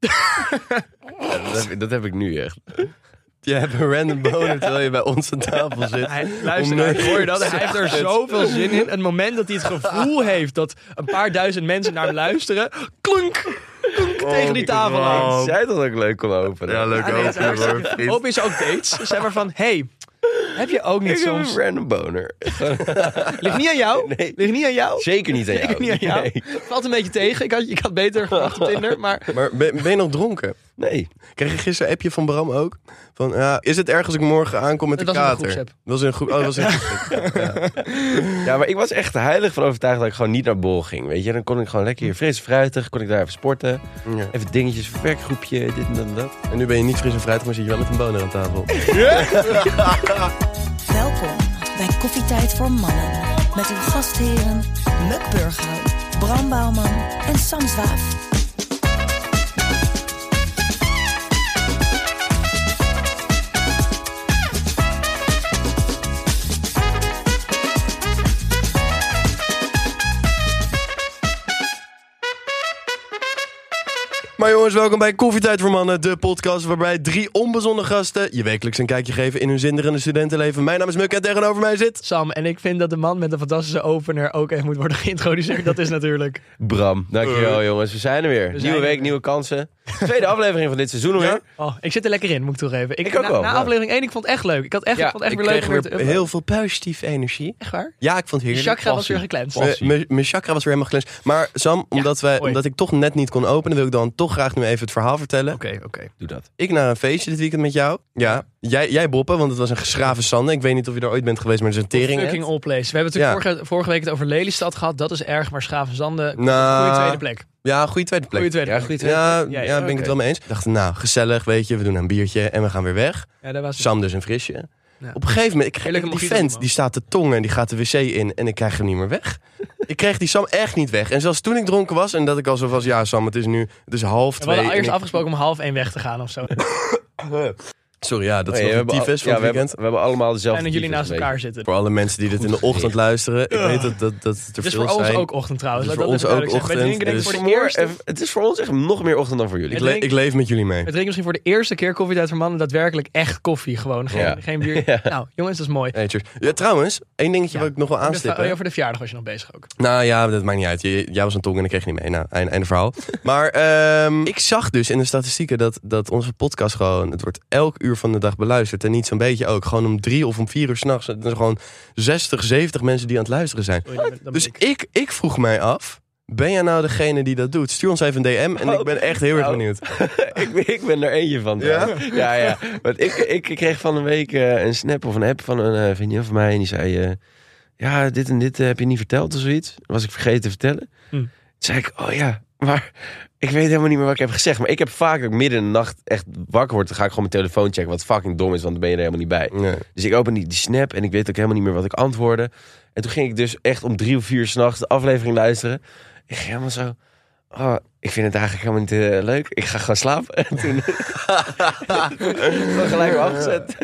Ja, dat, heb, dat heb ik nu echt. Je hebt een random boner terwijl je bij ons aan tafel zit. Hij, luister, nou, hoor je dat? Hij heeft er zoveel zin in. Het moment dat hij het gevoel heeft dat een paar duizend mensen naar hem luisteren. Klunk! Klunk tegen die tafel aan. Zij dat ook leuk kon openen. Ja, leuk Ja, hartstikke- Hoop is ook dates. Zeg maar van, hey, heb je ook niet Ik heb soms... een random boner. Ligt niet aan jou? Nee. Ligt niet aan jou? Zeker niet aan jou. Niet aan jou? Nee. Valt een beetje tegen. Ik had, ik had beter gewacht op Tinder, maar... Maar ben, ben je nog dronken? Nee. Kreeg je gisteren een appje van Bram ook? Van, ja, is het erg als ik morgen aankom met de kater? Dat was een groep. Oh, dat was een groepsapp. Ja. Ja, maar ik was echt heilig van overtuigd dat ik gewoon niet naar bol ging. Weet je, dan kon ik gewoon lekker hier fris fruitig, kon ik daar even sporten. Ja. Even dingetjes werkgroepje, dit en dat en dat. En nu ben je niet fris en fruitig, maar zit je wel met een boner aan tafel. Welkom bij Koffietijd voor Mannen. Met uw gastheren Muk Burghuis, Bram Bouwman en Sam Zwaaf. Maar jongens, welkom bij Koffietijd voor Mannen, de podcast waarbij drie onbezonnen gasten je wekelijks een kijkje geven in hun zinderende studentenleven. Mijn naam is Muk en tegenover mij zit... Sam, en ik vind dat de man met de fantastische opener ook even moet worden geïntroduceerd. Dat is natuurlijk... Bram, dankjewel jongens. We zijn er weer. zijn nieuwe week, weer. nieuwe kansen. Tweede aflevering van dit seizoen alweer. Oh, ik zit er lekker in, moet ik toegeven. Ik ook na, wel, Na ja. aflevering 1, ik vond het echt leuk. Ik, had echt, Ja, ik vond het echt Ik weer leuk. weer weer heel veel positieve energie. Echt waar? Ja, ik vond het heerlijk. chakra was weer geklemd. Mijn- Mijn mijn chakra was weer helemaal geklenst. Maar Sam, omdat, wij, omdat ik toch net niet kon openen, wil ik dan toch graag nu even het verhaal vertellen. Oké, oké. Doe dat. Ik naar een feestje dit weekend met jou. Ja. Jij, jij Boppen, want het was een geschraven Sande. Ik weet niet of je er ooit bent geweest, maar het is een tering. Fucking all place. We hebben natuurlijk vorige, vorige week het over Lelystad gehad. Dat is erg, maar Schravenzande, Nou, goede tweede plek. Ja, goede tweede plek. Goede tweede Ja, plek. goed. Ja, ja, Ja, ja, ben ik het wel mee eens. Ik dacht, nou, gezellig, weet je. We doen een biertje en we gaan weer weg. Ja, dat was het. Sam dus een frisje. Ja. Op een gegeven moment, ik kreeg die vent, die staat te tongen en die gaat de wc in en ik krijg hem niet meer weg. ik kreeg die Sam echt niet weg. En zelfs toen ik dronken was en dat ik al zo was, ja Sam, het is nu, het is half We twee. hadden en eerst ik- afgesproken om half één weg te gaan of zo. Sorry, ja, dat is ja, nog we een hebben al- tyfus van ja, het we hebben, weekend. we hebben allemaal dezelfde Fijn dat jullie naast elkaar zitten. Voor alle mensen die dit in de ochtend luisteren. Ik weet dat, dat, dat het er Het is veel voor ons zijn. ook ochtend trouwens. Het is voor ons ook zijn. Ochtend, dus- voor de eerste... Het is voor ons echt nog meer ochtend dan voor jullie. Ik, Het le- ik leef met jullie mee. We drinken misschien voor de eerste keer koffietijd voor mannen daadwerkelijk echt koffie. Gewoon geen, Ja. geen bier. Ja. Nou, jongens, dat is mooi. Hey. Ja, trouwens, één dingetje Ja. wat ik nog wel aanstippen. ja, voor de verjaardag was je nog bezig ook. Nou ja, dat maakt niet uit. Jij was een tong en ik kreeg je niet mee. Nou, einde, einde verhaal. Maar ehm, ik zag dus in de statistieken dat, dat onze podcast gewoon... Het wordt elk uur van de dag beluisterd. En niet zo'n beetje ook. Gewoon om drie of om vier uur s'nachts. Er zijn gewoon 60, 70 mensen die aan het luisteren zijn. Oei, dan ben- dan ben Dus ik- ik, ik vroeg mij af... Ben jij nou degene die dat doet? Stuur ons even een DM en ik ben echt heel erg Nou, benieuwd. ik, ben, ik ben er eentje van. Ja? Ja, ja. Want ik, ik kreeg van een week eh, een snap of een app van een eh, vriendin van mij. En die zei, eh, ja, dit en dit heb je niet verteld of zoiets. Was ik vergeten te vertellen. Hm. Toen zei ik, oh ja, maar ik weet helemaal niet meer wat ik heb gezegd. Maar ik heb vaak dat ik midden in de nacht echt wakker word. Dan ga ik gewoon mijn telefoon checken, wat fucking dom is, want dan ben je er helemaal niet bij. Nee. Dus ik open die, die snap en ik weet ook helemaal niet meer wat ik antwoordde. En toen ging ik dus echt om drie of vier s'nachts de aflevering luisteren. Ik ging helemaal zo... Oh, ik vind het eigenlijk helemaal niet eh, leuk. Ik ga gewoon slapen. En toen... Gelijk afgezet.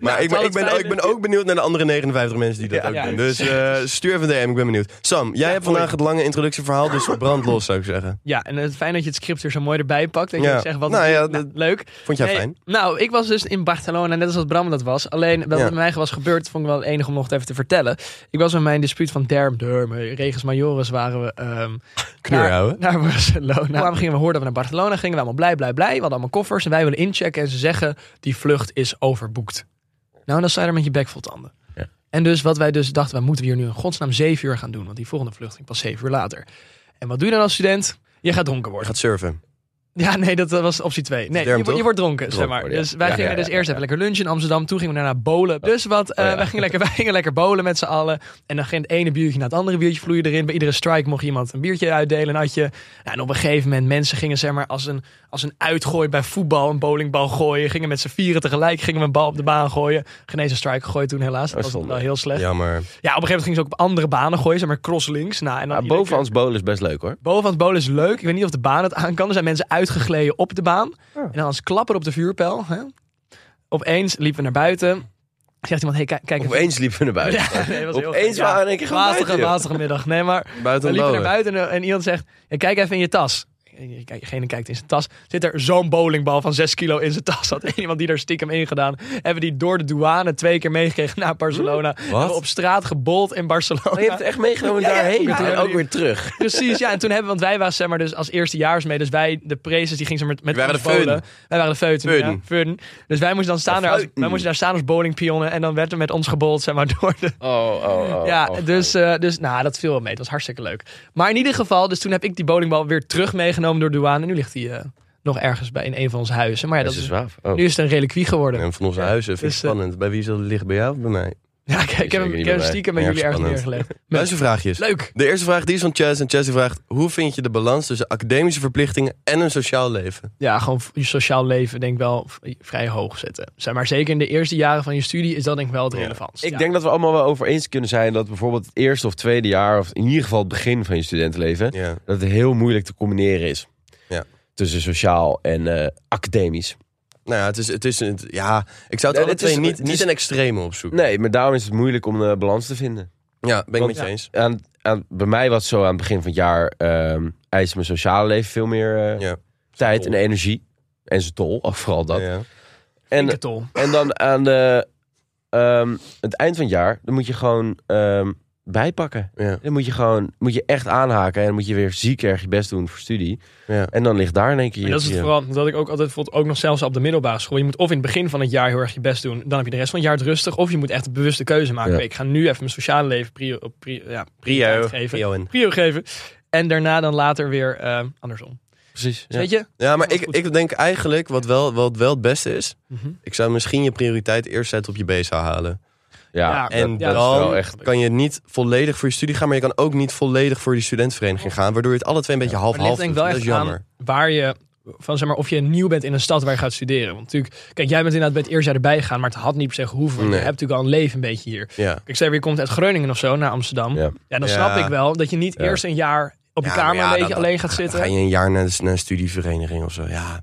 Maar ik ben, ik, ben, ook- ik ben ook benieuwd naar de andere 59 mensen die dat Ja. ook Ja. doen. Dus eh, stuur even een DM, ik ben benieuwd. Sam, jij hebt vandaag het lange introductieverhaal, dus brand los zou ik zeggen. Ja, en het fijn dat je het script er zo mooi erbij pakt. Dat je Ja. zegt wat Nou ja, nou, leuk. Vond jij Nee, fijn? Nou, ik was dus in Barcelona, net als wat Bram dat was. Alleen wat Ja. met mij was gebeurd, vond ik wel enig om nog even te vertellen. Ik was met mijn dispuut van Derm, Derm, Regis Majoris waren we Knur naar, houden. Naar Barcelona. Waarom gingen we hoorden dat we naar Barcelona gingen? We allemaal blij, blij, blij. We hadden allemaal koffers en wij willen inchecken. En ze zeggen, die vlucht is overboekt. Nou, dan sta je er met je bek vol tanden. Ja. En dus wat wij dus dachten, we moeten hier nu in godsnaam zeven uur gaan doen. Want die volgende vlucht ging pas zeven uur later. En wat doe je dan als student? Je gaat dronken Je worden. gaat surfen. Ja, nee, dat was optie 2. Nee, Derm, je, wordt- je wordt dronken, zeg maar. Dus wij gingen dus eerst even lekker lunchen in Amsterdam. Toen gingen we daarna bowlen. Dus wat, Oh, ja. wij, gingen lekker, wij gingen lekker bowlen met z'n allen. En dan ging het ene biertje naar het andere biertje vloeien erin. Bij iedere strike mocht iemand een biertje uitdelen, een atje. Ja, en op een gegeven moment, mensen gingen zeg maar als een, als een uitgooi bij voetbal, een bowlingbal gooien. Gingen met z'n vieren tegelijk, gingen we een bal op de baan gooien. Geen een strike gegooid toen helaas. Dat Oh, was wel heel slecht. Jammer. Ja, op een gegeven moment gingen ze ook op andere banen gooien, zeg maar crosslinks. Nou, en dan Ja, iedere boven ons bolen is best leuk hoor. Boven aan het bowlen is leuk. Ik weet niet of de baan het aan kan. Er zijn mensen uitgegleden op de baan. En dan als klapper op de vuurpijl. Hè? Opeens liepen we naar buiten. Zegt iemand, hey, kijk, kijk even. Opeens liepen we naar buiten. Ja, nee, was heel Opeens waren we in één keer Lastige, buiten, middag. Nee, maar Buiten we liepen naar buiten en, en iemand zegt, ja, kijk even in je tas. En Degene kijkt in zijn tas. Zit er zo'n bowlingbal van 6 kilo in zijn tas. Had iemand die daar stiekem in gedaan. Hebben die door de douane twee keer meegekregen naar Barcelona. Hebben we op straat gebold in Barcelona. Oh, je hebt het echt meegenomen Ja, daarheen. ja. En ook weer terug. Precies, ja. En toen hebben we, want wij waren zeg maar dus als eerstejaars mee. Dus wij, de prezes, die gingen zeg maar met waren ons de feuten. Wij waren de feuten. Feuten. Ja, feuten. Dus wij moesten dan staan daar als, wij moesten daar staan als bowlingpionnen. En dan werd er met ons gebold, zeg maar, door de... Oh, oh, oh. ja, oh, dus, eh, dus nou, dat viel wel mee. Dat was hartstikke leuk. Maar in ieder geval, dus toen heb ik die bowlingbal weer terug meegenomen door de douane. En nu ligt die eh, nog ergens bij in een van onze huizen. Maar ja, Dat is. Oh. nu is het een reliquie geworden. En van onze huizen vind ik Dus, eh, spannend. Bij wie zal het liggen? Bij jou of bij mij? Ja, kijk, ik heb hem, ik heb hem stiekem bij Erg jullie ergens neergelegd. Luistervraagjes. Leuk. De eerste vraag die is van Chess. En Chess die vraagt: hoe vind je de balans tussen academische verplichtingen en een sociaal leven? ja, gewoon je sociaal leven denk ik wel vrij hoog zetten. Zeg maar zeker in de eerste jaren van je studie is dat denk ik wel het Ja. relevantst. Ik Ja. denk dat we allemaal wel over eens kunnen zijn dat bijvoorbeeld het eerste of tweede jaar, of in ieder geval het begin van je studentenleven, Ja. dat het heel moeilijk te combineren is. Ja. Tussen sociaal en eh, academisch. Nou ja, het is, het is ja, ik zou het Nee, alle het twee is- niet, niet is- een extreme opzoeken. Nee, maar daarom is het moeilijk om de balans te vinden. Ja, ben ik Want- met je eens. Aan, aan, bij mij was het zo aan het begin van het jaar ehm eiste mijn sociale leven veel meer eh, Ja. tijd Tol. en energie. En zijn tol, ook vooral dat. Ja. En, tol. en dan aan de, ehm, het eind van het jaar, dan moet je gewoon ehm, bijpakken. Ja. Dan moet je gewoon moet je echt aanhaken en dan moet je weer ziek erg je best doen voor studie. Ja. En dan ligt daar in één keer En je... dat is het vooral, dat ik ook altijd vond, ook nog zelfs op de middelbare school. Je moet of in het begin van het jaar heel erg je best doen. Dan heb je de rest van het jaar het rustig. Of je moet echt een bewuste keuze maken. Ja. Ik ga nu even mijn sociale leven prio, pri, ja, prioriteit geven. Prio in. Prio geven. En daarna dan later weer eh, andersom. Precies. Dus ja. Weet je? Ja, maar ik, goed. ik denk eigenlijk wat wel, wat wel het beste is. Mhm. Ik zou misschien je prioriteit eerst zetten op je BSA halen. Ja, Ja, En dat, dan echt... kan je niet volledig voor je studie gaan, maar je kan ook niet volledig voor die studentenvereniging gaan. Waardoor je het alle twee een beetje half-half doet. wel Dat is jammer. waar je... Van, zeg maar, of je nieuw bent in een stad waar je gaat studeren. Want natuurlijk, kijk, jij bent inderdaad bij het eerste jaar erbij gegaan, maar het had niet per se gehoeven. Nee. Je hebt natuurlijk al een leven een beetje hier. Ja. Ik zeg, je komt uit Groningen of zo naar Amsterdam. Ja. Ja, dan Ja. snap ik wel dat je niet eerst een jaar op je kamer een beetje alleen gaat Dan zitten. ga je een jaar naar, de, naar een studievereniging of zo. Ja,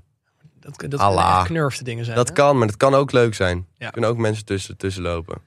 Dat, dat knurfde dingen zijn. dat hè? kan, maar dat kan ook leuk zijn. Er kunnen ook mensen tussen, tussen lopen.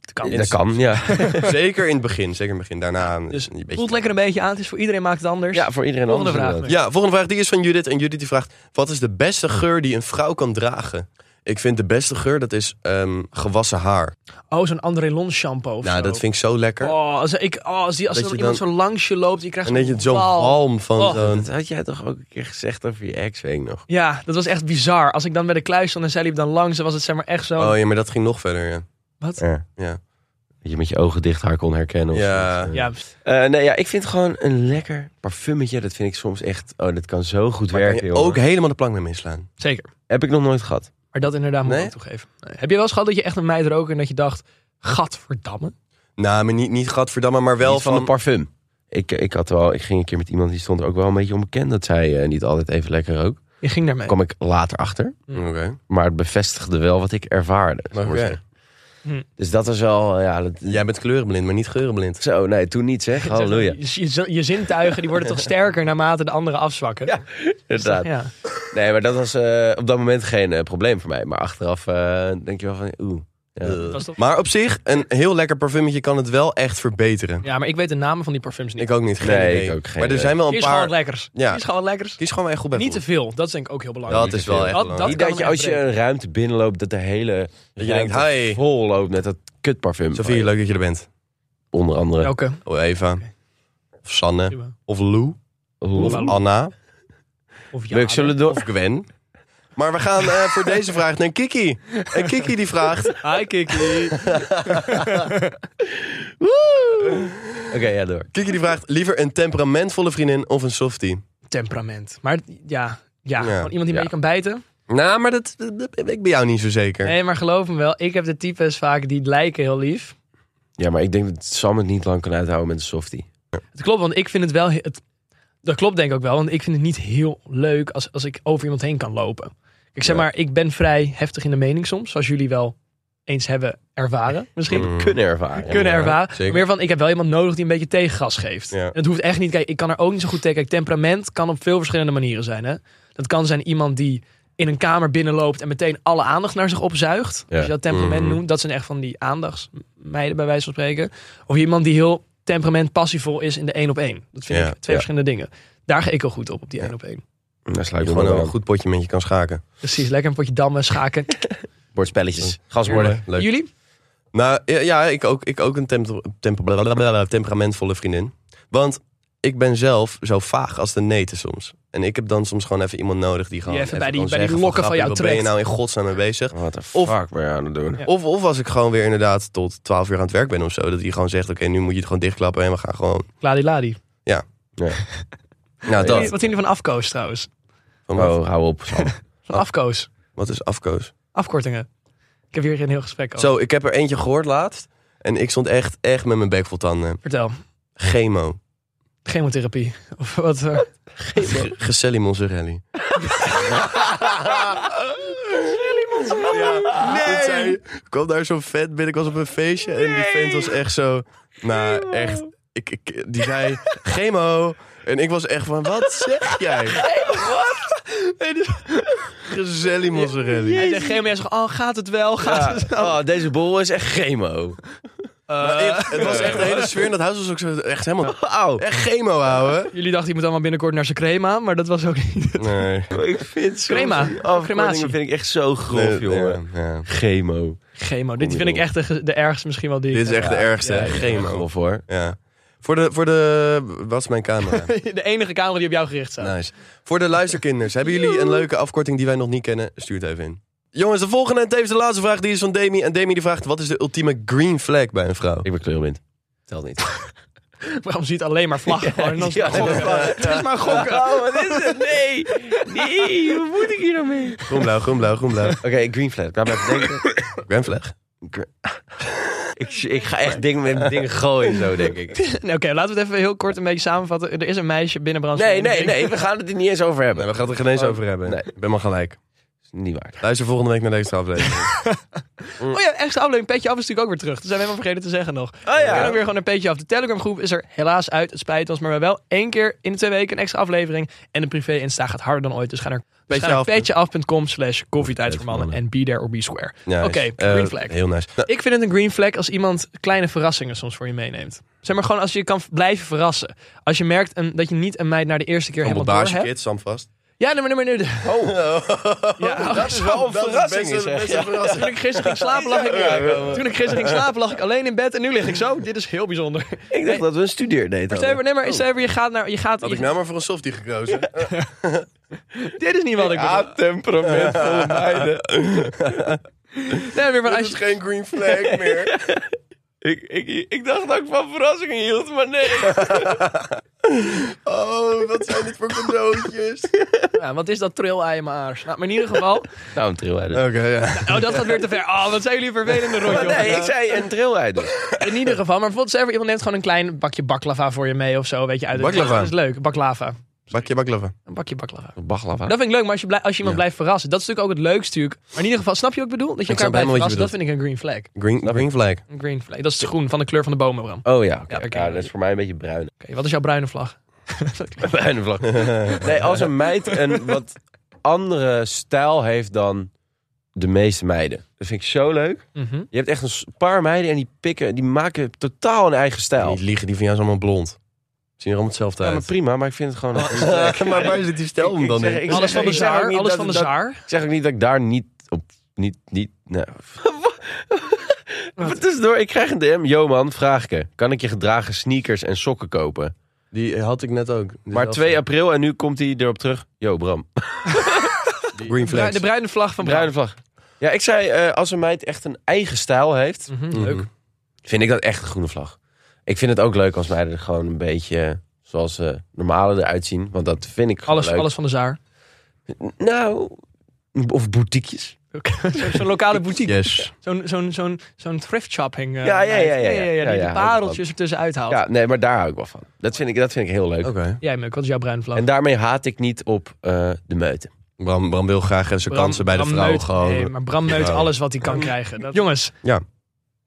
Dat kan. Dat kan, ja. zeker in het begin, zeker in het begin. Daarna een Dus beetje... voelt lekker een beetje aan. Het is voor iedereen maakt het anders. Ja, voor iedereen Volgende anders. vraag. Ja, volgende vraag die is van Judith. En Judith die vraagt, wat is de beste geur die een vrouw kan dragen? Ik vind de beste geur, dat is ehm, gewassen haar. Oh, zo'n André Lons shampoo of nou, zo. dat vind ik zo lekker. Oh, als, ik, oh, als, die, als Dat er dan je iemand dan- zo langs je loopt, je krijgt en dat je zo'n van Oh. zo'n... Dat had jij toch ook een keer gezegd over je ex, weet ik nog. Ja, dat was echt bizar. Als ik dan bij de kluis stond en zij liep dan langs, dan was het zeg maar echt zo... Oh ja, maar dat ging nog verder, ja. Wat? Ja. Ja. Dat je met je ogen dicht haar kon herkennen. Of Ja. zo. Ja, Eh, nee, ja, ik vind gewoon een lekker parfummetje. Dat vind ik soms echt... Oh, dat kan zo goed Maar werken, kan je jongen. ook helemaal de plank mee mislaan. zeker. Heb ik nog nooit gehad. Maar dat inderdaad moet ik Nee? toegeven. Nee. Heb je wel eens gehad dat je echt een meid rook en dat je dacht... Gadverdamme. Nou, maar niet, niet gadverdamme, maar wel Niet van van... een parfum. Ik, ik, had wel, ik ging een keer met iemand die stond er ook wel een beetje onbekend. Dat zij eh, niet altijd even lekker rook. Je ging daarmee. kwam ik later achter. Oké. Maar het bevestigde wel wat ik ervaarde. zal Hm. Dus dat was wel... Ja, dat, Jij bent kleurenblind, maar niet geurenblind. Zo, nee, toen niet zeg. Halleluja. Je, je, je zintuigen die worden toch sterker naarmate de andere afzwakken. Ja, Inderdaad. Ja. Nee, maar dat was eh, op dat moment geen eh, probleem voor mij. Maar achteraf eh, denk je wel van... Oeh. Ja. Eh. Was Maar op zich, een heel lekker parfummetje kan het wel echt verbeteren. ja, maar ik weet de namen van die parfums niet. Ik ook niet, geen Nee, idee. ik ook geen maar er idee. zijn wel een Kies gewoon paar... wat lekkers. Ja. Kies gewoon lekkers. Kies gewoon echt goed bij Niet te veel. Dat is denk ik ook heel belangrijk. Dat is wel echt Dat- belangrijk. dat Niet dat je als je een ruimte binnenloopt... dat de hele Dat je denkt, vol loopt met dat kutparfum. Sofie, leuk dat je er bent. Onder andere. Welke? Oh, Eva. Of Sanne. Of Lou. Of Anna. Of door... Of Gwen. Maar we gaan eh, voor deze vraag naar Kiki. En Kiki die vraagt... Hi Kiki. Oké, ja, door. Kiki die vraagt liever een temperamentvolle vriendin of een softie? Temperament. Maar ja, Ja, Ja. gewoon iemand die Ja. beetje kan bijten. Nou, maar dat, dat, dat ben ik bij jou niet zo zeker. Nee, maar geloof me wel. Ik heb de types vaak die lijken heel lief. Ja, maar ik denk dat Sam het niet lang kan uithouden met een softie. Het klopt, want ik vind het wel... he- Het, dat klopt denk ik ook wel, want ik vind het niet heel leuk als, als ik over iemand heen kan lopen. Ik zeg maar, ik ben vrij heftig in de mening soms, zoals jullie wel eens hebben ervaren. Misschien Mm. Kunnen ervaren. kunnen Ja, ervaren. zeker. Meer van, ik heb wel iemand nodig die een beetje tegengas geeft. Ja. En het hoeft echt niet, kijk, ik kan er ook niet zo goed tegen. Kijk, temperament kan op veel verschillende manieren zijn. Hè? Dat kan zijn iemand die in een kamer binnenloopt en meteen alle aandacht naar zich opzuigt. Ja. Als je dat temperament Mhm. noemt, dat zijn echt van die aandachtsmeiden bij wijze van spreken. Of iemand die heel temperament passievol is in de één op één. Dat vind ik twee verschillende dingen. Daar ga ik wel goed op, op die één op één. Je sluit gewoon een goed potje met je kan schaken. Precies, lekker een potje dammen, schaken. Bordspelletjes. Gasborden. Leuk. Jullie? Nou ja, ja, ik ook, ik ook een temper, temperamentvolle vriendin. Want ik ben zelf zo vaag als de neten soms. En ik heb dan soms gewoon even iemand nodig die gewoon even bij die- kan bij die zeggen lokken van "Grappie, jou Wat ben je trekt." nou in godsnaam mee bezig? Wat de Of- fuck ben je aan het doen? Ja. Of, of als ik gewoon weer inderdaad tot 12 uur aan het werk ben of zo. Dat hij gewoon zegt, oké, nu moet je het gewoon dichtklappen en we gaan gewoon... Ladi ladi. Nou, Wat dat. vinden jullie van afkoos trouwens? Van wat, Oh, hou op. Sam. Van afkoos. wat is afkoos? Afkortingen. Ik heb hier geen heel gesprek over. Zo, ik heb er eentje gehoord laatst. En ik stond echt, echt met mijn bek vol tanden. Vertel. Chemo. Chemotherapie. Of wat? eh, Geselli mozzarelli. Nee! kwam daar zo'n vent binnen. Ik was op een feestje en die vent was echt zo... Nou, echt... Ik, ik, die zei, chemo. En ik was echt van, wat zeg jij? Gezellig mozzarella. Hij zegt chemo. Jij zegt, oh, gaat het wel? Gaat het wel? Oh, deze bol is echt chemo. Maar ik- het was echt de hele sfeer in dat huis was ook zo echt helemaal... Auw. Echt chemo houden. Jullie dachten, je moet allemaal binnenkort naar zijn crema. Maar dat was ook niet. Nee. Ik vind soms Crema. die afkortingen Crematie. vind ik echt zo grof, Nee, jongen. ja, ja. Chemo. Chemo. Dit vind ik echt de, ge- de ergste misschien wel die. Dit is echt de ergste, hè? Chemo. chemo. Grof hoor. Ja. Voor de, voor de... Wat is mijn camera? de enige camera die op jou gericht staat. Nice. Voor de luisterkinders. Hebben jullie een leuke afkorting die wij nog niet kennen? Stuur het even in. Jongens, de volgende en tevens de laatste vraag die is van Demi. En Demi die vraagt, wat is de ultieme green flag bij een vrouw? Ik ben kleurblind. Telt niet. Waarom ziet alleen maar vlaggen gewoon? Ja, maar gokken. Het is maar gokken. Oh, wat is het? Nee. Nee, wat moet ik hier nou mee? Groenblauw, groenblauw, groenblauw. Oké, green flag. Laat me even denken. Green flag. Ik, ik ga echt dingen met dingen gooien zo, denk ik. Oké, laten we het even heel kort een beetje samenvatten. Er is een meisje binnen Brand. Nee, nee, nee. We gaan het er niet eens over hebben. Nee, we gaan het er geen eens over hebben. Nee. Ik ben maar gelijk. Niet waar. Luister volgende week naar deze aflevering. Oh ja, extra aflevering. Petje af is natuurlijk ook weer terug. Dat zijn we helemaal vergeten te zeggen nog. Oh We kunnen ook weer gewoon een petje af. De Telegram groep is er helaas uit. Het spijt ons, maar we hebben wel één keer in de twee weken een extra aflevering. En de privé Insta gaat harder dan ooit. Dus ga naar Petjeaf. petjeaf.com slash koffietijd voor mannen. En be there or be square. Nice. Oké, Eh, green flag. Heel nice. Nou, Ik vind het een green flag als iemand kleine verrassingen soms voor je meeneemt. Zeg maar gewoon als je kan blijven verrassen. Als je merkt een, dat je niet een meid naar de eerste keer een helemaal door hebt. kit, Sam vast. Ja, maar, nee, maar nee. Ja, dat is wel een is verrassing, best verrassing. Toen ik gisteren ging slapen, lag ik, toen ik gisteren ging slapen, lag ik alleen in bed en nu lig ik zo. Dit is heel bijzonder. Ik dacht dat we een studeerdate hadden. nee, maar je voor, je gaat naar, je gaat, Had ik nou maar voor een softie gekozen. dit is niet wat ik bedoel. temperamentvolle meiden. Nee, maar als is geen green flag meer. Ik, ik, ik dacht dat ik van verrassingen hield, maar nee. Oh, wat zijn dit voor cadeautjes? ja, wat is dat trill in mijn aars? Nou, maar in ieder geval, Nou, een trilrijder. Oké, ja. oh, dat gaat weer te ver. Oh, wat zijn jullie vervelende rondje. Nee, ik zei een trilrijder. In ieder geval, maar bijvoorbeeld, iemand neemt gewoon een klein bakje baklava voor je mee of zo, weet je, uit de Baklava? Dat is leuk, baklava. Bakje baklava. Een bakje baklava. Baklava. Dat vind ik leuk, maar als je, blij- als je iemand Ja. blijft verrassen, dat is natuurlijk ook het leukste natuurlijk. Maar in ieder geval, snap je wat ik bedoel? Dat je elkaar blijft verrassen, dat vind ik een green flag. Green, green flag. Een green flag. Dat is groen, van de kleur van de bomen, Bram. Oké, Oh ja, oké. Ja, oké. Ja, dat is voor mij een beetje bruin. wat is jouw bruine vlag? Bruine vlag. Nee, als een meid een wat andere stijl heeft dan de meeste meiden. Dat vind ik zo leuk. Mhm. Je hebt echt een paar meiden en die pikken, die maken totaal een eigen stijl. Niet liegen, die van jou allemaal blond. Zien er allemaal hetzelfde Ja, maar uit. prima, maar ik vind het gewoon... maar waar zit die stel hem Ik dan zeg- in? ik Alles zeg- van de ik zeg ook zaar, alles van de zaar. Ik zeg ook niet dat ik daar niet op... Niet, niet, nou. Wat tussendoor, ik krijg een DM. Yo man, vraagje. Kan ik je gedragen sneakers en sokken kopen? Die had ik net ook. Maar 2 april en nu komt hij erop terug. Yo Bram. Green. De bruine vlag van Bram. Bruine vlag. Ja, ik zei, eh, als een meid echt een eigen stijl heeft, Mhm, Mhm. Leuk. vind ik dat echt een groene vlag. Ik vind het ook leuk als meiden er gewoon een beetje zoals ze normale eruit zien. Want dat vind ik Alles, leuk. alles van de zaar. Nou, of boutiquejes. Zo- Zo'n lokale boutique. Yes. Zo'n zo'n zo'n zo'n thrift shopping. eh, Ja, ja, ja, ja, ja. die Ja, de ja, pareltjes ertussen uithaalt. Ja, nee, maar daar hou ik wel van. Dat vind ik, dat vind ik heel leuk. Oké. Jij, Muk, wat is jouw bruine vlag? En daarmee haat ik niet op eh, de meuten. Bram, Bram wil graag zijn Bram- kansen bij de vrouw gewoon. Nee, maar Bram neut Ja. alles wat hij kan krijgen. Dat- Jongens. Ja.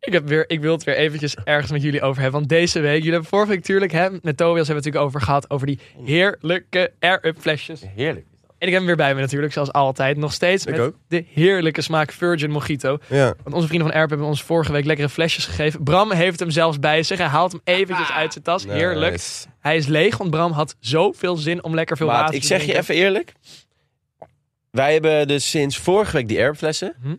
Ik, heb weer, ik wil het weer eventjes ergens met jullie over hebben. Want deze week, jullie hebben vorige week natuurlijk, hè, met Tobias hebben we het natuurlijk over gehad. Over die heerlijke air-up flesjes. Heerlijk. En ik heb hem weer bij me natuurlijk, zoals altijd. Nog steeds Ik met ook. de heerlijke smaak Virgin Mojito. Ja. Want onze vrienden van Airp hebben ons vorige week lekkere flesjes gegeven. Bram heeft hem zelfs bij zich. Hij haalt hem eventjes uit zijn tas. Heerlijk. Hij is leeg, want Bram had zoveel zin om lekker veel Maat, water ik te zeg je drinken. even eerlijk. Wij hebben dus sinds vorige week die airflessen. Mhm.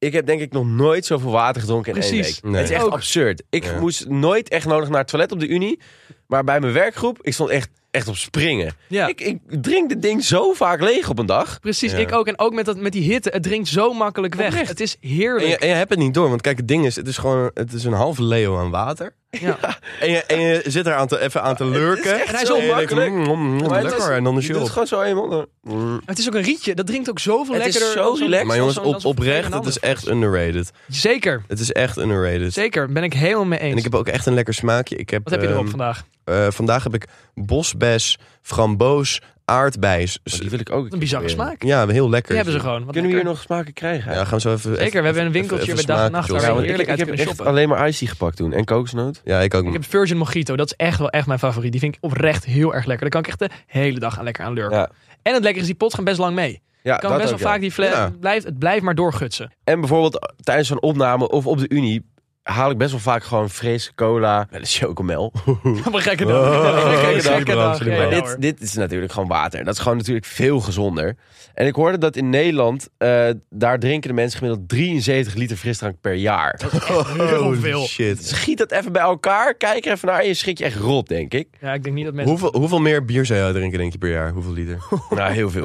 Ik heb denk ik nog nooit zoveel water gedronken in één week. Nee. Het is echt Ook. absurd. Ik Ja. moest nooit echt nodig naar het toilet op de Unie. Maar bij mijn werkgroep, ik stond echt, echt op springen. Ja. Ik, ik drink dit ding zo vaak leeg op een dag. Precies, Ja. ik ook. En ook met, dat, met die hitte. Het drinkt zo makkelijk weg. Oprecht. Het is En heerlijk. je, en je hebt het niet door, want kijk, het ding is, het is gewoon, het is een halve leo aan water. Ja. En je, en je zit er aan te, even aan te lurken. echt En hij is zo zo En je denkt, makkelijk. mm, mm, mm, het lekker, is- en dan is Je het gewoon zo eenmaal. Het is ook een rietje. Dat drinkt ook zoveel Het is lekkerder. zo dan zo'n- relaxed. Maar jongens, op, oprecht, het is echt underrated. Zeker, Het is echt underrated. zeker. Ben ik helemaal mee eens. En ik heb ook echt een lekker smaakje. Ik heb, Wat heb je erop ehm, vandaag? eh, vandaag heb ik bosbes, framboos, aardbeis. Oh, die wil ik ook. Een bizarre proberen. smaak. Ja, heel lekker. Die hebben ze gewoon. Kunnen we hier nog smaken krijgen? Ja, gaan we zo even. Zeker, we hebben een winkeltje bij dag en nacht waar Ja, we want heerlijk ik, uit ik heb kunnen echt shoppen. alleen maar iced gepakt toen. En kokosnoot. Ja, ik ook. Ik heb Virgin Mojito. Dat is echt wel echt mijn favoriet. Die vind ik oprecht heel erg lekker. Daar kan ik echt de hele dag aan lekker aan lurken. Ja. En het lekker is, die pot gaat best lang mee. Ja, Ik kan dat best ook, wel ja. vaak die fles... Ja. Het, blijft, het blijft maar doorgutsen. En bijvoorbeeld tijdens zo'n opname of op de Unie haal ik best wel vaak gewoon frisse cola met een chocomel. Gekke. Oh, gekke gekke Maar hoor. dit, dit is natuurlijk gewoon water. En dat is gewoon natuurlijk veel gezonder. En ik hoorde dat in Nederland, eh, daar drinken de mensen gemiddeld 73 liter frisdrank per jaar. heel veel. Shit. Schiet dat even bij elkaar, kijk er even naar en je schrik je echt rot, denk ik. Ja, ik denk niet dat mensen... Hoeveel, hoeveel meer bier zou jij drinken, denk je, per jaar? Hoeveel liter? Nou, heel veel.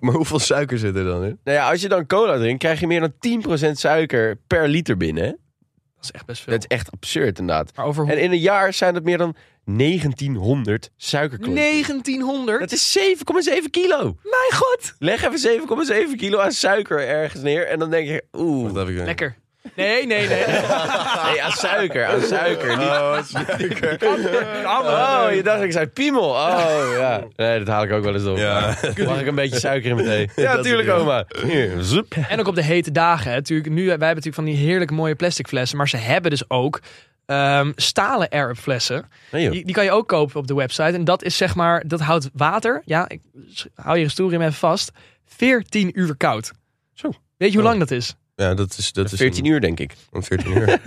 maar hoeveel suiker zit er dan in? nou ja, als je dan cola drinkt, krijg je meer dan 10% suiker per liter binnen. Dat is echt best veel. Dat is echt absurd inderdaad. Maar over hoe... En in een jaar zijn het meer dan 1900 suikerklontjes. 1900? Dat is 7,7 kilo. Mijn god! Leg even 7,7 kilo aan suiker ergens neer en dan denk je, oeh. Wat heb ik dan? Lekker. Nee, nee, nee. Nee, aan suiker, aan suiker. Niet... Oh, suiker. Oh, je dacht ik zei piemel. Oh, ja. Nee, dat haal ik ook wel eens op. Ja. Mag ik een beetje suiker in mijn thee? Ja, Dat tuurlijk, is het, oma. Hier, zoep. En ook op de hete dagen. Hè. Natuurlijk, nu, wij hebben natuurlijk van die heerlijke mooie plastic flessen. Maar ze hebben dus ook ehm, stalen air flessen. Nee. Die, die kan je ook kopen op de website. En dat is zeg maar, dat houdt water. Ja, ik hou je stoer in even vast. 14 uur koud. Zo. Weet je hoe Oh. lang dat is? Ja, dat is, dat is 14 een, uur, denk ik. Om 14 uur. Ja.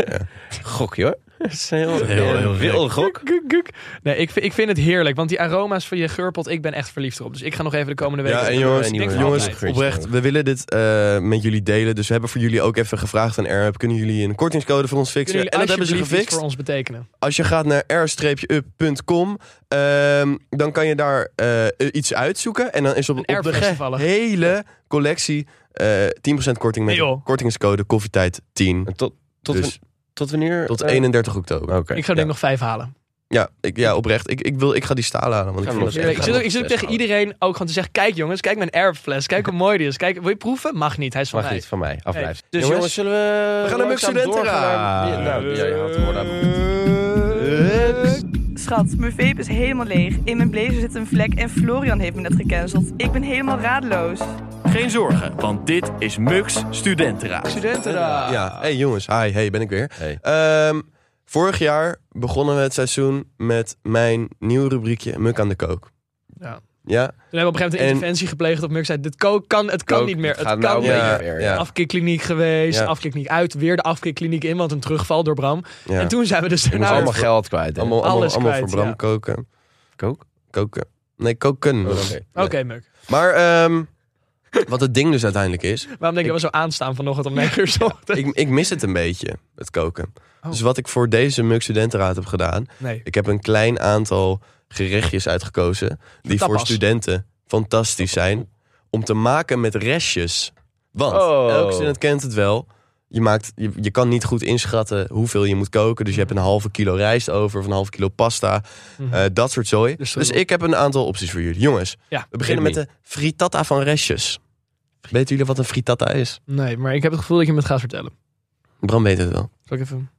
Gokje, hoor. Dat is heel, Heel, heel, heel wilde gok. Guk, guk. Nee, ik, vind- ik vind het heerlijk. Want die aroma's van je geurpot, ik ben echt verliefd erop. Dus ik ga nog even de komende weken... Ja, en jongens, jongens oprecht, we willen dit eh, met jullie delen. Dus we hebben voor jullie ook even gevraagd aan Airhub. Kunnen jullie een kortingscode voor ons fixen? En dat hebben ze gefixt. voor ons betekenen? Als je gaat naar r-up.com, ehm, dan kan je daar eh, iets uitzoeken. En dan is op, Een op de hele collectie 10% korting met Nee, kortingscode koffietijd 10. En tot, tot, Dus tot wanneer? tot eh, 31 oktober. Oké. Ik zou denk nog vijf halen. Ja, ik, ja, oprecht. Ik, ik, wil, ik ga die stalen halen. Want ik vind het Ik zit, ook, ik zit ook tegen iedereen ook gewoon te zeggen... Kijk jongens, kijk mijn airfles. Kijk hoe mooi die is. Kijk, wil je proeven? Mag niet, hij is van Mag mij. niet van mij, afblijven. Dus Dus jongens, jongens, zullen we... we gaan naar Muk Ja, Nou, jij haalt hem aan. Schat, mijn vape is helemaal leeg. In mijn blazer zit een vlek en Florian heeft me net gecanceld. Ik ben helemaal radeloos. Geen zorgen, want dit is Mux Studentenraad. Studentenraad. Ja, hey jongens. Hi, hey, ben ik weer. Hey. Ehm, vorig jaar begonnen we het seizoen met mijn nieuwe rubriekje Muk aan de kook. Ja. Ja, Toen hebben we op een gegeven moment En- een interventie gepleegd op Muk. Zei, dit ko- kan, het kan Kook, niet meer. het Het, gaat kan nou niet Ja, meer. ja. Afkeerkliniek geweest, Ja. afkeerkliniek uit, weer de afkeerkliniek in, want een terugval door Bram. ja. En toen zijn we dus daarna... allemaal geld kwijt, hè? allemaal, allemaal, alles allemaal kwijt, voor Bram ja. koken. Kook? Koken. Nee, koken. Oh, Oké. Oké, Muk. Maar ehm, wat het ding dus uiteindelijk is, Waarom denk je dat we zo aanstaan vanochtend om 9 uur 's ochtends? ik, ik mis het een beetje, het koken. Oh. Dus wat ik voor deze Muk Studentenraad heb gedaan, Nee. ik heb een klein aantal gerechtjes uitgekozen die voor studenten fantastisch zijn om te maken met restjes. Want, Oh. elke student kent het wel, Je, maakt, je, je kan niet goed inschatten hoeveel je moet koken. Dus je hebt een halve kilo rijst over of een halve kilo pasta. Mhm. eh, dat soort zooi. Dus Dus, ik heb een aantal opties voor jullie. Jongens, Ja. we beginnen met de frittata van restjes. Weten jullie wat een frittata is? Nee, maar ik heb het gevoel dat je me het gaat vertellen. Bram weet het wel. Zal ik even...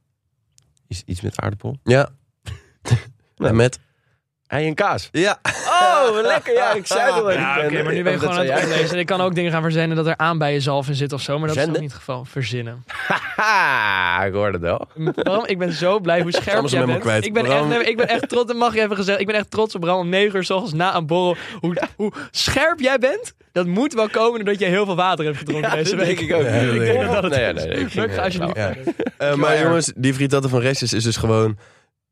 Iets, iets met aardappel. Ja. En met? Ei en kaas. Ja. Oh, lekker. Ja, ik zei het al. Ja, oké, maar nu ben dat gewoon aan het jij? oplezen. En ik kan ook dingen gaan verzinnen dat er aan bij jezelf in zit of zo. Maar dat is toch niet het geval. Verzinnen. Haha, ik hoorde het wel. Bram, ik ben zo blij hoe scherp jij bent. kwijt. Ik ben, echt, Bram. ik ben echt trots, dat mag je even gezegd. Ik ben echt trots op Bram om 9 uur s ochtends na een borrel. Hoe, hoe scherp jij bent, dat moet wel komen doordat je heel veel water hebt gedronken Ja, deze week. denk ik ook. Ja, dat ik denk ik dat het Nee, nee, nee, ik als je eh, Ja. maar jongens, die frittata van restjes is dus gewoon...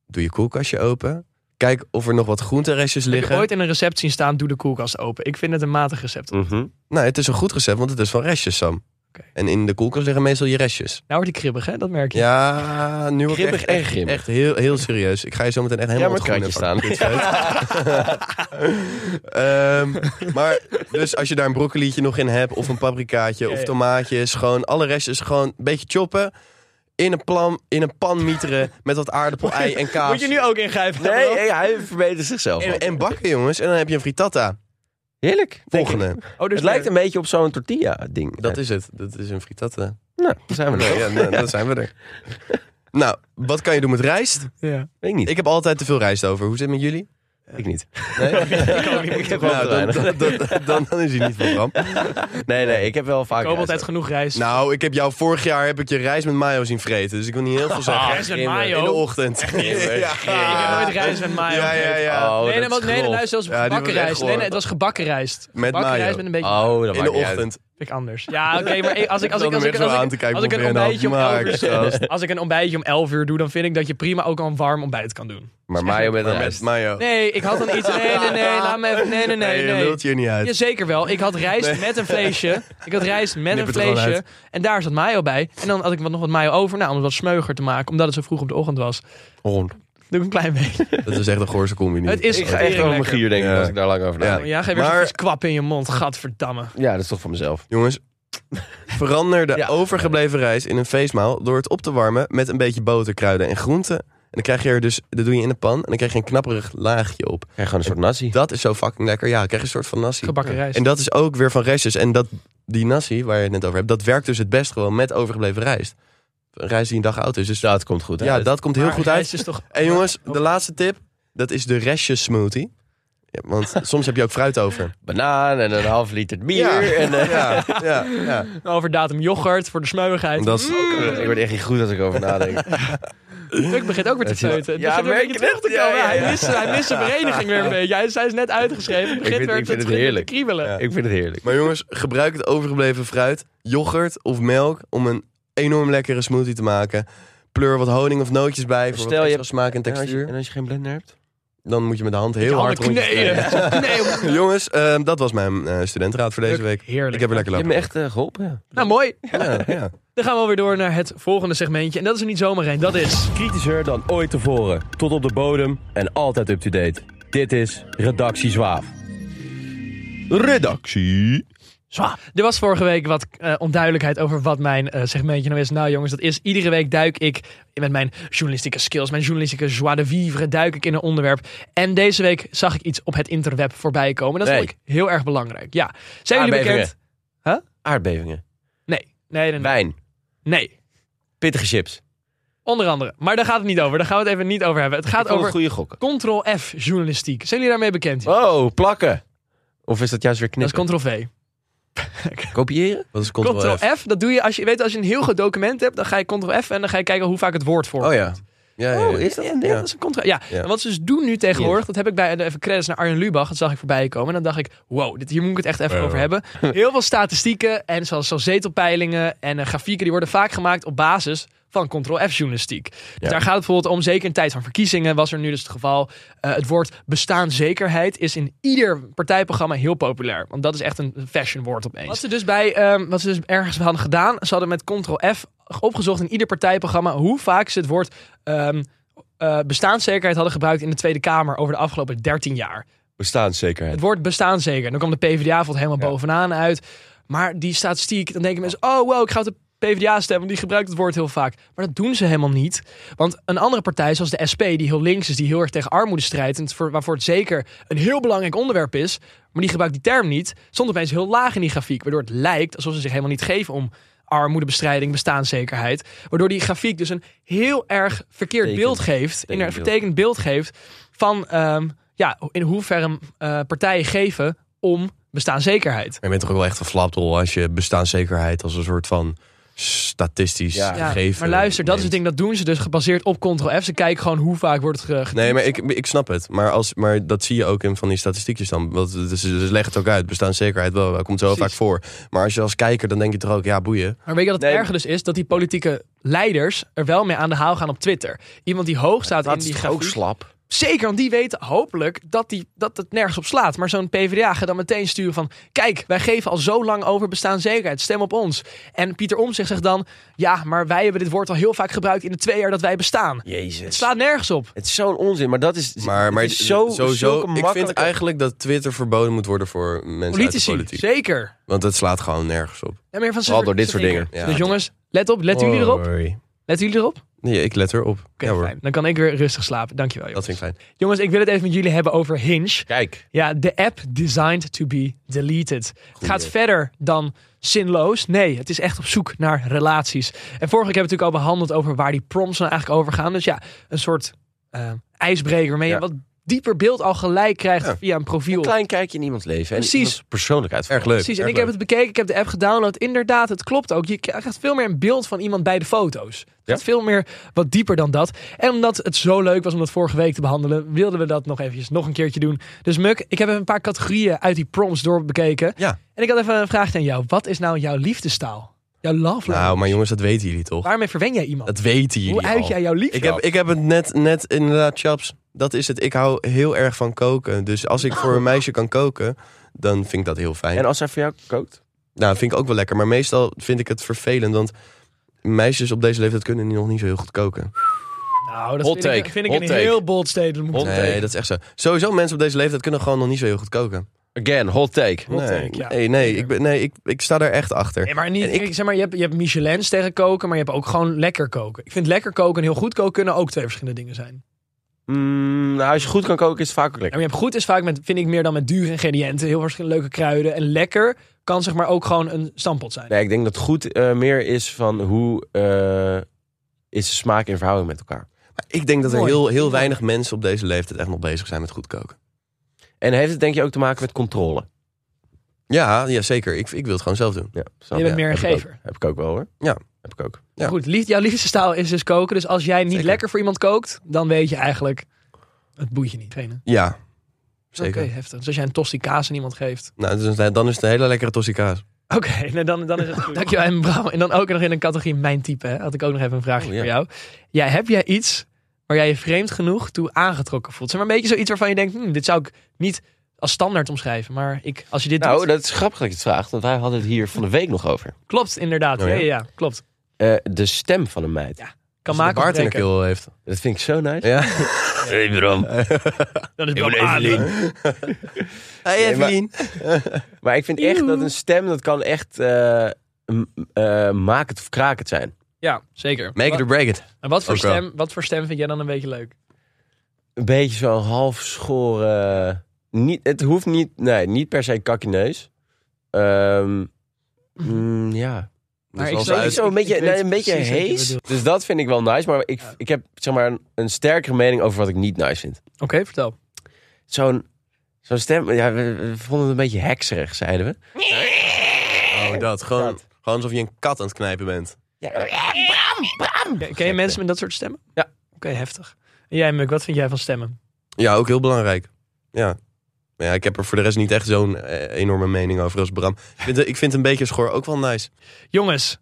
Doe je koelkastje open. Kijk of er nog wat groenterestjes Heb je liggen. ooit in een recept zien staan, doe de koelkast open. Ik vind het een matig recept. Mhm. Nou, het is een goed recept, want het is van restjes, Sam. Oké. En in de koelkast liggen meestal je restjes. Nou wordt hij kribbig, hè? Dat merk je. Ja, nu word ik Grimmig echt, en echt, heel, heel serieus. Ik ga je zo meteen echt helemaal Ja, kratje staan. Ehm, maar dus als je daar een broccolietje nog in hebt, of een paprikaatje, of tomaatjes, gewoon alle restjes gewoon een beetje choppen. In een, plan, in een pan mieteren met wat aardappel, ei en kaas. Moet je nu ook ingrijpen? Nee, hey, hij verbetert zichzelf. en, bakken, jongens. En dan heb je een frittata. Heerlijk. Volgende. Oh, dus Het lijkt een beetje op zo'n tortilla-ding. Dat is het. Dat is een frittata. Nou, daar zijn we Nee, nog. ja, nou, dan zijn we er. Nou, wat kan je doen met rijst? Ja. Weet ik niet. Ik heb altijd te veel rijst over. Hoe zit het met jullie? Ik niet. Nee? Ik heb wel Nou, te dan, weinig. dan, dan, dan, dan is hij niet van Bram. Nee, nee, ik heb wel vaak... Ik koop altijd genoeg rijst. Nou, ik heb jou vorig jaar heb ik je rijst met mayo zien vreten. Dus ik wil niet heel veel zeggen. Ah, rijst met In de- mayo? In de ochtend. Ja. Ik heb nooit rijst met mayo Ja, ja, ja. Oh, nee, nee, nee, nee, luister, zelfs gebakken rijst. Nee, nee, het was gebakken rijst. Met gebakken rijst met een beetje Oh, dat In de niet uit. ochtend. Ik anders. Ja, oké, maar als ik als ik als ik Ik als ik, te kijken als ik een ontbijtje om 11 uur als ik een ontbijtje om 11 uur doe, dan vind ik dat je prima ook al een warm ontbijt kan doen. Maar mayo met een rijst. mayo. Nee, ik had dan iets. Nee, nee, nee, laat me even. Nee, nee, nee, Nee, je lult er niet uit. Jazeker wel. Ik had rijst met een vleesje. Ik had rijst met een vleesje. En daar zat mayo bij. En dan had ik wat, nog wat mayo over. Nou, om het wat smeuiger te maken. Omdat het zo vroeg op de ochtend was. Hond. Doe ik een klein beetje. Dat is echt een goorse combi. Het is Ik ga echt over mijn gier denken Ja. als ik daar lang over Ja. nadenk. Ja, geef weer Maar- vies kwap in je mond. Gadverdamme. Ja, dat is toch van mezelf. Jongens, verander de Ja. overgebleven rijst in een feestmaal door het op te warmen met een beetje boter, kruiden en groenten. En dan krijg je er dus, dat doe je in de pan en dan krijg je een knapperig laagje op. Krijg gewoon een soort nasi. Dat is zo fucking lekker. Ja, dan krijg je een soort van nasi. Gebakken rijst. En dat is ook weer van restjes. En dat, die nasi, waar je het net over hebt, dat werkt dus het best gewoon met overgebleven rijst. Een rijst die een dag oud is. Dus Ja, het komt goed. ja, dat komt heel Maar goed uit. is toch... En jongens, de laatste tip, dat is de restjes smoothie. Ja, want soms heb je ook fruit over. Banaan en een half liter bier. Ja. En, eh, Ja, ja, ja. Over datum yoghurt voor de smeuigheid. Dat is, Ik word echt niet goed als ik over nadenk. Ik begint ook weer te Het feuten. Het Ja, weer merk terug te het? komen. Ja, ja, ja. Hij mist hij mist zijn vereniging weer een beetje. Hij, hij is net uitgeschreven. Het begint vind- weer ik te- vind het heerlijk. te kriebelen. Ja. Ik vind het heerlijk. Maar jongens, gebruik het overgebleven fruit, yoghurt of melk om een enorm lekkere smoothie te maken. Pleur wat honing of nootjes bij voor Stel wat je- extra smaak en En als, je, textuur. en als je geen blender hebt? Dan moet je met de hand heel Je hard kneden. Jongens, ehm, dat was mijn eh, studentenraad voor deze week. Heerlijk. Ik heb er lekker Je hebt lopen. me echt eh, geholpen, ja. Nou, mooi. Ja, ja. Dan gaan we alweer door naar het volgende segmentje. En dat is er niet zomaar een. Dat is... Kritischer dan ooit tevoren. Tot op de bodem en altijd up-to-date. Dit is Redactie Zwaaf. Redactie. Er was vorige week wat eh, onduidelijkheid over wat mijn eh, segmentje nou is. Nou jongens, dat is iedere week duik ik met mijn journalistieke skills, mijn journalistieke joie de vivre, duik ik in een onderwerp. En deze week zag ik iets op het interweb voorbij komen. Dat Nee. vond ik heel erg belangrijk. Ja. Zijn jullie bekend? Aardbevingen. Nee. Nee, nee, nee. Wijn. Nee. Pittige chips. Onder andere. Maar daar gaat het niet over. Daar gaan we het even niet over hebben. Het gaat over goede gokken. Ctrl-F journalistiek. Zijn jullie daarmee bekend? Oh, plakken. Of is dat juist weer dat is knippen? Ctrl-V. Kopiëren? Wat is Ctrl F? Ctrl-F, dat doe je als je weet als je een heel groot document hebt, dan ga je Ctrl-F en dan ga je kijken hoe vaak het woord voorkomt. Oh ja. Ja, ja, ja. Oh, is dat Ja, nee, ding? dat is een contra. Ja, en wat ze dus doen nu tegenwoordig, dat heb ik bij even credits naar Arjen Lubach, dat zag ik voorbij komen. En dan dacht ik, wow, dit, hier moet ik het echt even Ja. over hebben. Heel veel statistieken en zoals, zoals zetelpeilingen en eh, grafieken, die worden vaak gemaakt op basis van Ctrl-F journalistiek. Dus Ja. daar gaat het bijvoorbeeld om, zeker in tijd van verkiezingen was er nu dus het geval. eh, het woord bestaanszekerheid is in ieder partijprogramma heel populair. Want dat is echt een fashion woord opeens. Wat ze dus bij, ehm, wat ze dus ergens hadden gedaan, ze hadden met Ctrl-F opgezocht in ieder partijprogramma hoe vaak ze het woord ehm, eh, bestaanszekerheid hadden gebruikt in de Tweede Kamer over de afgelopen 13 jaar. Bestaanszekerheid. Het woord bestaanszeker. Dan kwam de PvdA valt helemaal Ja. bovenaan uit. Maar die statistiek, dan denken mensen, oh wow, ik ga op de PvdA stemmen, want die gebruikt het woord heel vaak. Maar dat doen ze helemaal niet. Want een andere partij, zoals de SP, die heel links is, die heel erg tegen armoede strijdt, en waarvoor het zeker een heel belangrijk onderwerp is, maar die gebruikt die term niet, stond opeens heel laag in die grafiek. Waardoor het lijkt alsof ze zich helemaal niet geven om armoedebestrijding, bestaanszekerheid. Waardoor die grafiek dus een heel erg verkeerd beeld geeft, in een Vertekend beeld geeft van ehm, ja, in hoeverre eh, partijen geven om bestaanszekerheid. Maar je bent toch ook wel echt een flapdrol als je bestaanszekerheid als een soort van statistisch Ja. Ja, gegeven maar luister, dat is het ding, dat doen ze dus gebaseerd op Ctrl-F. Ze kijken gewoon hoe vaak wordt het ge- getypt. Nee, maar ik, ik snap het. Maar, als, maar dat zie je ook in van die statistiekjes dan. Want dus, dus leg het ook uit. Bestaanszekerheid wel, dat komt zo Precies. vaak voor. Maar als je als kijker, dan denk je toch ook, ja, boeien. Maar weet je wat het Nee. erge dus is? Dat die politieke leiders er wel mee aan de haal gaan op Twitter. Iemand die hoog staat in Dat die is ook slap. Zeker, want die weten hopelijk dat, die, dat het nergens op slaat. Maar zo'n PvdA gaat dan meteen sturen van... Kijk, wij geven al zo lang over bestaanszekerheid. Stem op ons. En Pieter Omtzigt zegt dan... Ja, maar wij hebben dit woord al heel vaak gebruikt in de twee jaar dat wij bestaan. Het Jezus. slaat nergens op. Het is zo'n onzin, maar dat is, Maar, maar het is zo, sowieso, ik vind eigenlijk dat Twitter verboden moet worden voor mensen Politici, uit de politiek. zeker. Want het slaat gewoon nergens op. Ja, meer van Vooral door dit soort dingen. Dus jongens, let op. Letten jullie erop? Letten jullie erop? Nee, ik let erop. Oké, ja fijn. Dan kan ik weer rustig slapen. Dankjewel. dat Jongens. vind ik fijn. jongens, ik wil het even met jullie hebben over Hinge. Kijk. Ja, de app designed to be deleted. Het gaat verder dan zinloos. Nee, het is echt op zoek naar relaties. En vorige week hebben we natuurlijk al behandeld over waar die prompts nou eigenlijk over gaan. Dus ja, een soort eh, ijsbreker waarmee je Ja. wat dieper beeld al gelijk krijgt Ja. via een profiel. Een klein kijkje in iemands leven. En Precies. persoonlijkheid. Erg leuk. Precies, en ik heb het bekeken, ik heb de app gedownload. Inderdaad, het klopt ook. Je krijgt veel meer een beeld van iemand bij de foto's. Het Ja. veel meer wat dieper dan dat. En omdat het zo leuk was om dat vorige week te behandelen, wilden we dat nog eventjes nog een keertje doen. Dus Muk, ik heb even een paar categorieën uit die prompts doorbekeken. Ja. En ik had even een vraag aan jou. Wat is nou jouw liefdestaal? Jouw love language? Nou, maar jongens, dat weten jullie toch? Waarmee verwen jij iemand? Dat weten jullie Hoe uit al. jij jouw liefde? Ik heb, ik heb het net, net inderdaad, chaps. Dat is het. Ik hou heel erg van koken. Dus als ik voor een meisje kan koken, dan vind ik dat heel fijn. En als hij voor jou kookt? Nou, vind ik ook wel lekker. Maar meestal vind ik het vervelend. Want meisjes op deze leeftijd kunnen nog niet zo heel goed koken. nou, dat Hot vind ik, take, vind ik hot een take. heel bold statement. Hot Nee, take. dat is echt zo. Sowieso, mensen op deze leeftijd kunnen gewoon nog niet zo heel goed koken. Again, hot take. Hot nee, take, ja. nee, nee, ik, ben, nee ik, ik sta daar echt achter. Nee, maar niet, En ik- ik, zeg maar, je hebt, je hebt Michelin's tegen koken, maar je hebt ook gewoon lekker koken. Ik vind lekker koken en heel goed koken kunnen ook twee verschillende dingen zijn. Mm, nou, als je goed kan koken is het vaak ook En lekker. je hebt goed is vaak met, vind ik meer dan met dure ingrediënten, heel verschillende leuke kruiden. En lekker kan zeg maar ook gewoon een stampot zijn. Nee, ik denk dat goed eh, meer is van hoe eh, is de smaak in verhouding met elkaar. Maar ik denk dat er Mooi. heel, heel weinig mensen op deze leeftijd echt nog bezig zijn met goed koken. En heeft het denk je ook te maken met controle? Ja, ja zeker. Ik, ik wil het gewoon zelf doen. Ja, snap Je bent meer een Heb ik ook. gever. Heb ik ook wel hoor. Ja. Heb ik ook. Ja. Goed, lief, jouw liefdestaal is dus koken. Dus als jij niet Zeker. lekker voor iemand kookt, dan weet je eigenlijk, het boeit je niet. Geen, hè? Ja, zeker. Oké, heftig. Dus als jij een tosti kaas aan iemand geeft. Nou, dus, dan is het een hele lekkere tossie kaas. Oké, nee, dan, dan is het goed. Dankjewel, en Bram. En dan ook nog in een categorie mijn type. Hè, had ik ook nog even een vraagje Oh, ja. voor jou. Ja, heb jij iets waar jij je vreemd genoeg toe aangetrokken voelt? Zeg maar een beetje zoiets waarvan je denkt, hm, dit zou ik niet als standaard omschrijven. Maar ik, als je dit Nou, doet, dat is grappig dat je het vraagt, want wij hadden het hier van de week nog over. klopt inderdaad. Oh, ja? ja? Ja, ja, klopt. Eh, de stem van een meid. Ja. Kan maken of baard in de breken. keel heeft. Dat vind ik zo nice. Ja. Hey Bram. Dat is Ik wel ben Evelien. Hey maar- Evelien. Maar ik vind echt dat een stem, dat kan echt eh m- eh, maak het of kraak het zijn. Ja, zeker. Make it or break it. en wat voor, Ook wel. stem, wat voor stem vind jij dan een beetje leuk? Een beetje zo'n half schoren. Niet, het hoeft niet, nee, niet per se kakkeneus. Ehm mm, ja. Maar Dus ik zou- uit- Zo een beetje, een beetje hees. Dus dat vind ik wel nice. Maar ik, ik heb zeg maar een, een sterkere mening over wat ik niet nice vind. Oké, vertel. Zo'n zo'n stem, ja, we, we vonden het een beetje hekserig, zeiden we. Oh, dat. Gewoon, gewoon alsof je een kat aan het knijpen bent. Ken, ken je mensen met dat soort stemmen? Ja. Oké, heftig. En jij, Muk, wat vind jij van stemmen? Ja, ook heel belangrijk. Ja. Maar ja, ik heb er voor de rest niet echt zo'n eh, enorme mening over als Bram. Ik vind, ik vind een beetje schoor ook wel nice. Jongens,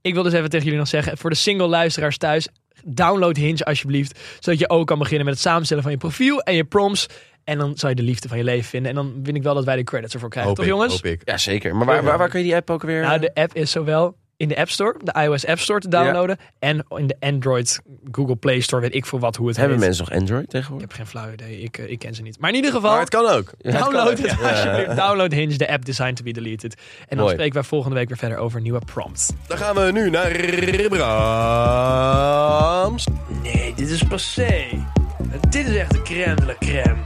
ik wil dus even tegen jullie nog zeggen, voor de single luisteraars thuis, download Hinge alsjeblieft, zodat je ook kan beginnen met het samenstellen van je profiel en je prompts. En dan zal je de liefde van je leven vinden. En dan vind ik wel dat wij de credits ervoor krijgen. Hoop Toch ik, jongens? Hoop ik. Ja, zeker. Maar waar, waar, waar kun je die app ook weer... Nou, de app is zowel in de App Store, de iOS App Store te downloaden. En in de Android Google Play Store, weet ik veel wat hoe het Hebben heet. mensen nog Android Ik tegenwoordig? heb geen flauw idee, ik, eh, ik ken ze niet. Maar in ieder geval, Maar het kan ook. download het alsjeblieft. Download Hinge, de app designed to be deleted. En dan Mooi. spreken wij volgende week weer verder over nieuwe prompts. Dan gaan we nu naar Brams. Nee, dit is passé. Dit is echt de crème de la crème.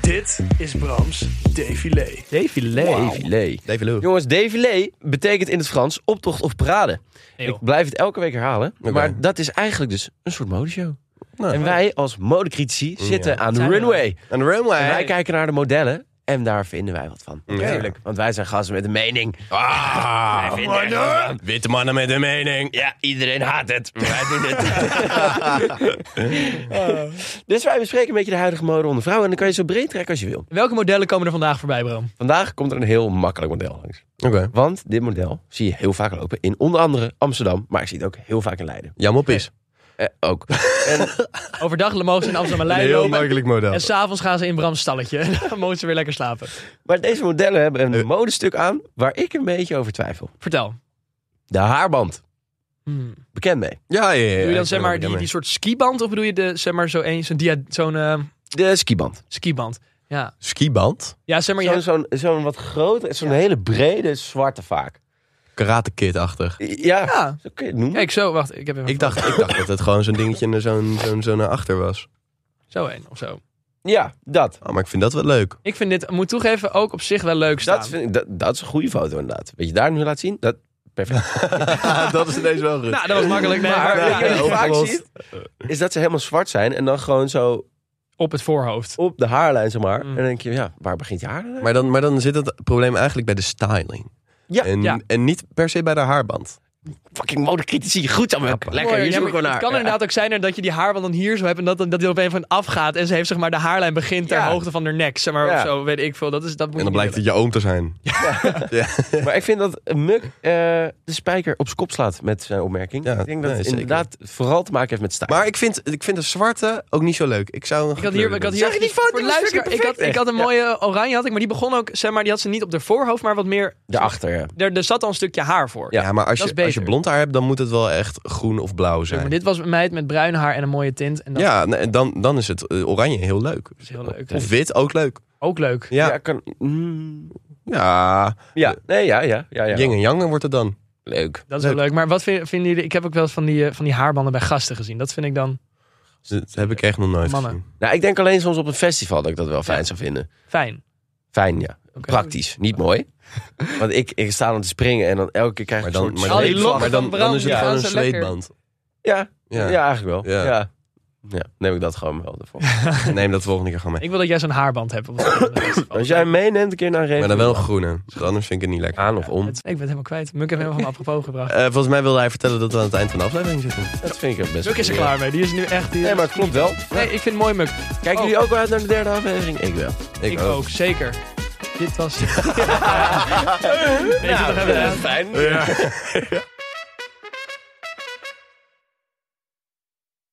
Dit is Brams défilé. Défilé. Défilé. Jongens, défilé betekent in het Frans optocht of parade. Ik blijf het elke week herhalen. Maar dat is eigenlijk dus een soort modeshow. Nou, en wij als modecritici zitten aan de runway. Een runway. En wij kijken naar de modellen. En daar vinden wij wat van. Natuurlijk. Want wij zijn gasten met een mening. Ah, Wij vinden er wat van. Witte mannen met een mening. Ja, iedereen haat het. maar Wij doen het. Dus wij bespreken een beetje de huidige mode onder vrouwen. En dan kan je zo breed trekken als je wil. Welke modellen komen er vandaag voorbij, Bram? Vandaag komt er een heel makkelijk model langs. Oké. Want dit model zie je heel vaak lopen in onder andere Amsterdam. Maar ik zie het ook heel vaak in Leiden. Jan op is. Eh, ook. En Overdag mogen ze in Amsterdam en Een Leiden heel lopen. makkelijk model. En s'avonds gaan ze in Brams stalletje. En dan mogen ze weer lekker slapen. Maar deze modellen hebben een Eh. modestuk aan waar ik een beetje over twijfel. Vertel. De haarband. Hmm. Bekend mee. Ja, ja, ja. Doe je dan zeg maar die, die soort skiband? Of bedoel je de, zeg maar zo een, zo'n dia- zo'n eh, De skiband. skiband? Ja. Skiband? Ja, zeg maar je Zo'n hebt- zo'n zo'n wat groter, zo'n hele brede zwarte vaak. Karate Kid-achtig. Ja, Ja. zo kun je het noemen. Kijk, zo, wacht. Ik heb even Ik dacht, ik dacht dat het gewoon zo'n dingetje en zo'n zo'n zo naar achter was. Zo een of zo. Ja, dat. Oh, maar ik vind dat wel leuk. Ik vind dit, moet toegeven, ook op zich wel leuk staan. Dat, vind ik, dat. dat is een goede foto inderdaad. Weet je daar nu laat zien? Dat, perfect. dat is ineens wel goed. Nou, dat was makkelijk. Nee, maar je wat ja, je vaak ziet? Is dat ze helemaal zwart zijn en dan gewoon zo op het voorhoofd. op de haarlijn, zeg maar. Mm. En dan denk je, ja, waar begint je haar? Maar dan, maar dan zit het probleem eigenlijk bij de styling. Ja, en, ja. en niet per se bij de haarband. Fucking modecritici, goed zo. Lekker, Mooi, hier ja, zoek ik maar gewoon naar. Het kan inderdaad ook zijn dat je die haarband dan hier zo hebt en dat, dat die op een van afgaat en ze heeft zeg maar de haarlijn begint ter Ja. hoogte van haar nek, zeg maar Ja. of zo, weet ik veel. Dat is dat moet En dan je blijkt het je oom te zijn. Maar ik vind dat Muk eh, de spijker op zijn kop slaat met zijn opmerking. Ja, ik denk dat nee, het zeker. inderdaad vooral te maken heeft met stijl. Maar ik vind, ik vind de zwarte ook niet zo leuk. Ik zou een Ik had hier, ik had hier Zag je die foto? fucking ik had, ik had een mooie oranje had ik, maar die begon ook, zeg maar, die had ze niet op de voorhoofd, maar wat meer, Daarachter, ja. er, er zat al een stukje haar voor. Ja, maar als je, als je blond haar hebt, dan moet het wel echt groen of blauw Maar zijn. dit was een meid met bruin haar en een mooie tint en dat Ja, nee, dan, dan is het eh, oranje heel leuk. is heel leuk. Of wit, ook leuk. Ook leuk. Ja, Ja, kan... mm, ja. ja. nee, ja, ja. ja, ja. yin en yang wordt het dan. Leuk. Dat is wel leuk. Maar wat vind- vinden jullie? Ik heb ook wel eens van die, eh, van die haarbanden bij gasten gezien. Dat vind ik dan Dat heb ik echt nog nooit Mannen. gezien. Nou, ik denk alleen soms op een festival dat ik dat wel fijn zou vinden. fijn. Fijn, ja. Praktisch, niet mooi. Want ik, ik sta dan te springen en dan elke keer krijg ik Maar een dan, soort maar dan, maar dan, dan is het gewoon een zweetband. Ja, ja. Ja. eigenlijk wel. Ja. Ja. Ja. neem ik dat gewoon wel ervoor. Neem dat volgende keer gewoon mee. Ik wil dat jij zo'n haarband hebt. Als jij meeneemt een keer naar een Maar dan wel een groene. Want Anders vind ik het niet lekker. Aan of om. Het- ik ben het helemaal kwijt. Muk heeft helemaal van apropos gebracht. Eh, volgens mij wilde hij vertellen dat we aan het eind van de aflevering zitten. Dat vind ik best Muk is er klaar mee. Die is nu echt... Die Nee, maar het klopt wel. Nee, ik vind het mooi, Muk. Kijken Oh. jullie ook wel uit naar de derde aflevering? Ik wel. Ik, ook. zeker. Dit was... Deze nog even fijn.